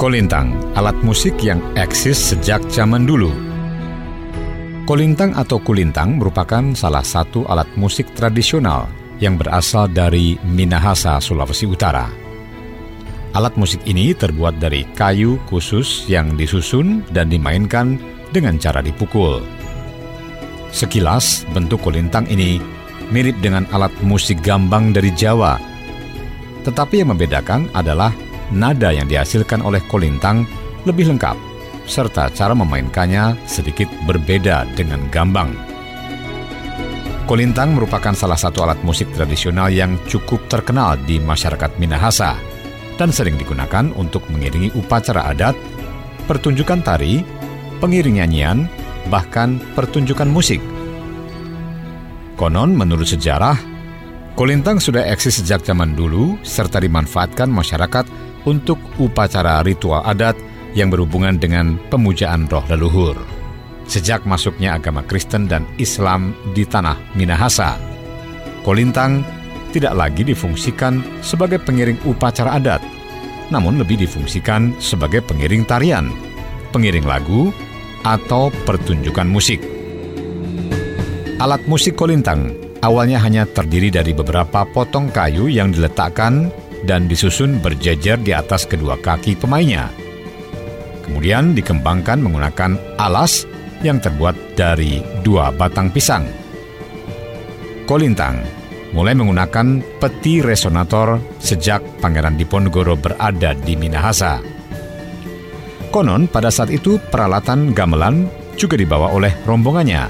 Kolintang, alat musik yang eksis sejak zaman dulu. Kolintang atau kulintang merupakan salah satu alat musik tradisional yang berasal dari Minahasa, Sulawesi Utara. Alat musik ini terbuat dari kayu khusus yang disusun dan dimainkan dengan cara dipukul. Sekilas, bentuk kolintang ini mirip dengan alat musik gambang dari Jawa. Tetapi yang membedakan adalah nada yang dihasilkan oleh kolintang lebih lengkap, serta cara memainkannya sedikit berbeda dengan gambang. Kolintang merupakan salah satu alat musik tradisional yang cukup terkenal di masyarakat Minahasa dan sering digunakan untuk mengiringi upacara adat, pertunjukan tari, pengiring nyanyian, bahkan pertunjukan musik. Konon menurut sejarah, kolintang sudah eksis sejak zaman dulu serta dimanfaatkan masyarakat untuk upacara ritual adat yang berhubungan dengan pemujaan roh leluhur. Sejak masuknya agama Kristen dan Islam di tanah Minahasa, kolintang tidak lagi difungsikan sebagai pengiring upacara adat, namun lebih difungsikan sebagai pengiring tarian, pengiring lagu, atau pertunjukan musik. Alat musik kolintang awalnya hanya terdiri dari beberapa potong kayu yang diletakkan dan disusun berjejer di atas kedua kaki pemainnya. Kemudian dikembangkan menggunakan alas yang terbuat dari dua batang pisang. Kolintang mulai menggunakan peti resonator sejak Pangeran Diponegoro berada di Minahasa. Konon pada saat itu peralatan gamelan juga dibawa oleh rombongannya.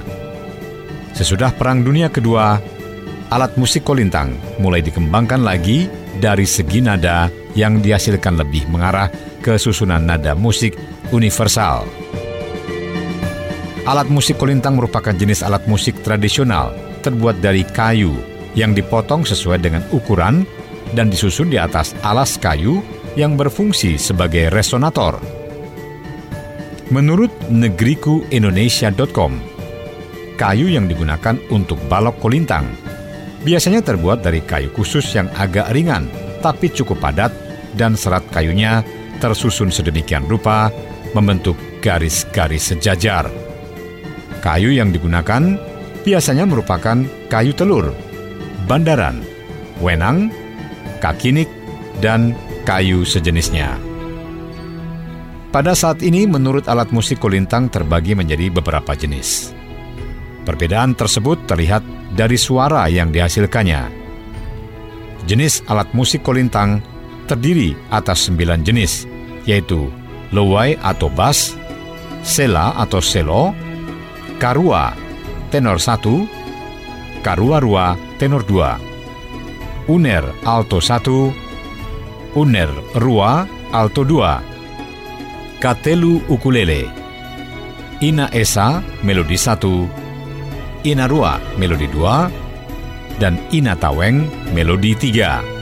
Sesudah Perang Dunia Kedua, alat musik kolintang mulai dikembangkan lagi dari segi nada yang dihasilkan lebih mengarah ke susunan nada musik universal. Alat musik kolintang merupakan jenis alat musik tradisional terbuat dari kayu yang dipotong sesuai dengan ukuran dan disusun di atas alas kayu yang berfungsi sebagai resonator. Menurut negeriku Indonesia.com, kayu yang digunakan untuk balok kolintang biasanya terbuat dari kayu khusus yang agak ringan tapi cukup padat dan serat kayunya tersusun sedemikian rupa membentuk garis-garis sejajar. Kayu yang digunakan biasanya merupakan kayu telur, bandaran, wenang, kakinik, dan kayu sejenisnya. Pada saat ini menurut alat musik kolintang terbagi menjadi beberapa jenis. Perbedaan tersebut terlihat dari suara yang dihasilkannya. Jenis alat musik kolintang terdiri atas sembilan jenis, yaitu lowai atau bass, sela atau selo, karua, tenor satu, karua rua, tenor dua, uner alto satu, uner rua, alto dua, katelu ukulele, ina esa, melodi satu, Inarua melodi 2, dan Inataweng melodi 3.